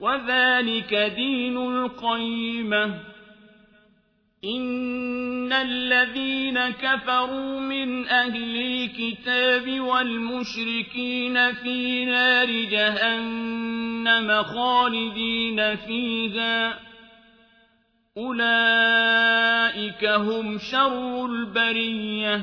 وذلك دين القيمة. إن الذين كفروا من أهل الكتاب والمشركين في نار جهنم خالدين فيها. أولئك هم شر البرية.